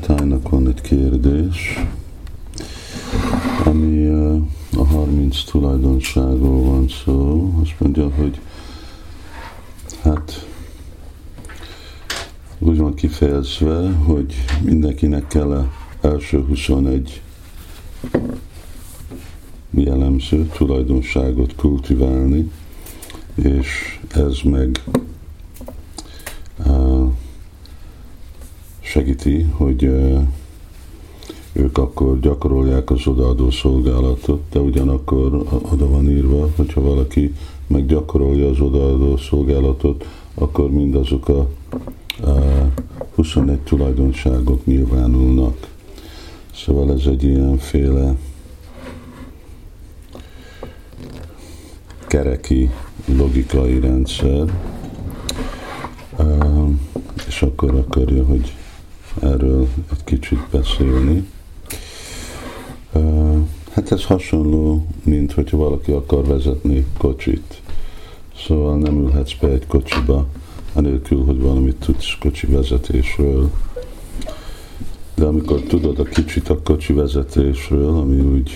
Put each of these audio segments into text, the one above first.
Tájnak van egy kérdés, ami a 30 tulajdonságról van szó. Azt mondja, hogy hát úgy van kifejezve, hogy mindenkinek kell a első 21 jellemző tulajdonságot kultiválni, és ez meg segíti, hogy ők akkor gyakorolják az odaadó szolgálatot, de ugyanakkor oda van írva, hogyha valaki meggyakorolja az odaadó szolgálatot, akkor mindazok a, a 21 tulajdonságok nyilvánulnak. Szóval ez egy ilyenféle kereki logikai rendszer, és akkor akarja, hogy erről egy kicsit beszélni. Hát ez hasonló, mint hogyha valaki akar vezetni kocsit. Szóval nem ülhetsz be egy kocsiba, anélkül, hogy valamit tudsz kocsi vezetésről. De amikor tudod a kicsit a kocsi vezetésről, ami úgy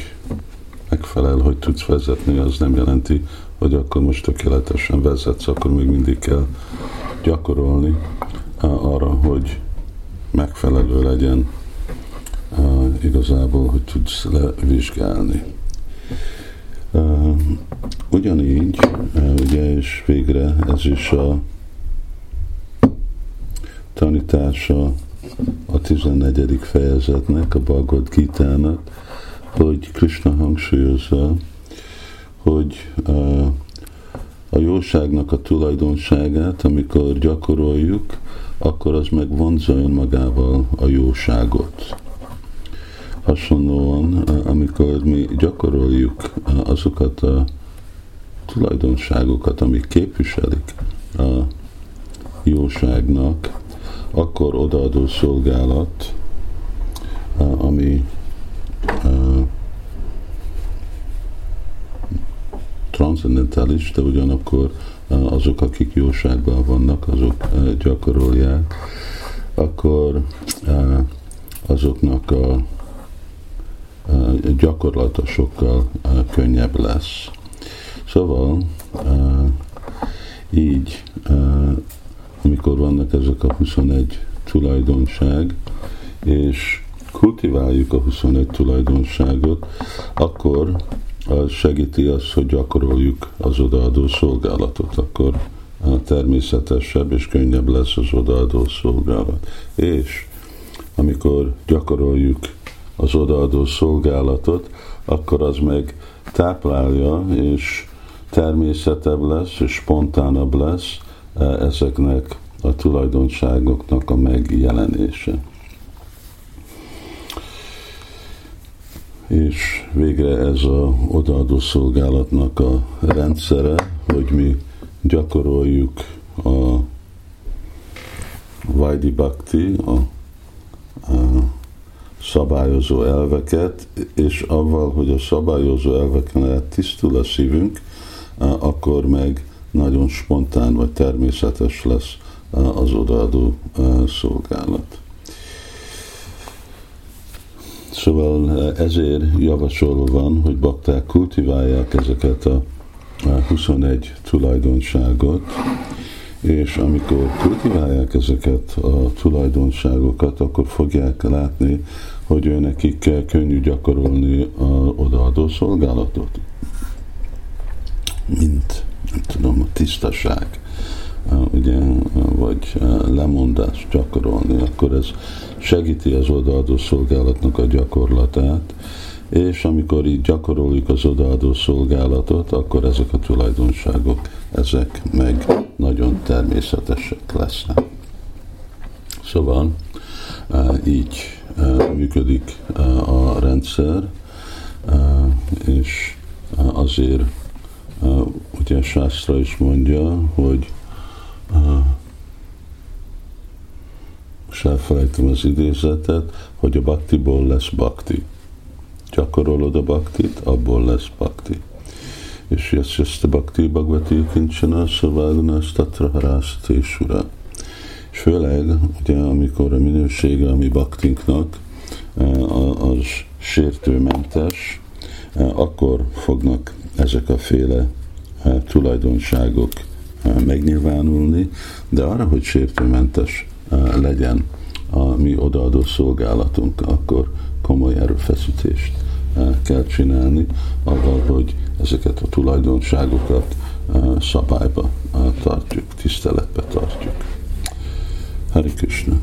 megfelel, hogy tudsz vezetni, az nem jelenti, hogy akkor most tökéletesen vezetsz, akkor még mindig kell gyakorolni arra, hogy megfelelő legyen uh, igazából, hogy tudsz levizsgálni. Uh, ugyanígy, uh, ugye, és végre ez is a tanítása a 14. fejezetnek, a Bhagavad Gita-nak, hogy Krishna hangsúlyozza, hogy uh, a jóságnak a tulajdonságát, amikor gyakoroljuk, akkor az meg vonza önmagával a jóságot. Hasonlóan, amikor mi gyakoroljuk azokat a tulajdonságokat, amik képviselik a jóságnak, akkor odaadó szolgálat, ami transzendentális, de ugyanakkor azok, akik jóságban vannak, azok gyakorolják, akkor azoknak a gyakorlata sokkal könnyebb lesz. Szóval így, amikor vannak ezek a 21 tulajdonság, és kultiváljuk a 21 tulajdonságot, akkor segíti azt, hogy gyakoroljuk az odaadó szolgálatot, akkor természetesebb és könnyebb lesz az odaadó szolgálat. És amikor gyakoroljuk az odaadó szolgálatot, akkor az meg táplálja, és természetebb lesz, és spontánabb lesz e, ezeknek a tulajdonságoknak a megjelenése. És végre ez a odaadó szolgálatnak a rendszere, hogy mi gyakoroljuk a Vajdi Bhakti, a, a szabályozó elveket, és avval, hogy a szabályozó elveken tisztul a szívünk, akkor meg nagyon spontán vagy természetes lesz az odaadó szolgálat. Szóval eh, ezért javasolva van, hogy bakták kultiválják ezeket a 21 tulajdonságot, és amikor kultiválják ezeket a tulajdonságokat, akkor fogják látni, hogy ő nekik könnyű gyakorolni a odaadó szolgálatot. Mint, nem tudom, a tisztaság, ugye, vagy lemondást gyakorolni, akkor ez segíti az odaadó szolgálatnak a gyakorlatát, és amikor így gyakoroljuk az odaadó szolgálatot, akkor ezek a tulajdonságok, ezek meg nagyon természetesek lesznek. Szóval így működik a rendszer, és azért ugye a Sásztra is mondja, hogy most elfelejtem az idézetet, hogy a baktiból lesz bakti. Gyakorolod a baktit, abból lesz bakti. És ezt a bakti bhagavati kincsana szaváluna tatra harásztésura. főleg, ugye, amikor a minősége a mi baktinknak az sértőmentes, akkor fognak ezek a féle tulajdonságok megnyilvánulni, de arra, hogy sértőmentes legyen a mi odaadó szolgálatunk, akkor komoly erőfeszítést kell csinálni, avval, hogy ezeket a tulajdonságokat szabályba tartjuk, tiszteletbe tartjuk. Hari Krishna.